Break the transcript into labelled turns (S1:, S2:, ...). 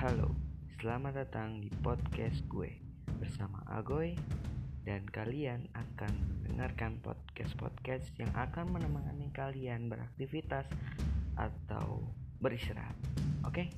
S1: Halo, selamat datang di podcast gue bersama Agoy dan kalian akan mendengarkan podcast-podcast yang akan menemani kalian beraktivitas atau beristirahat. Oke?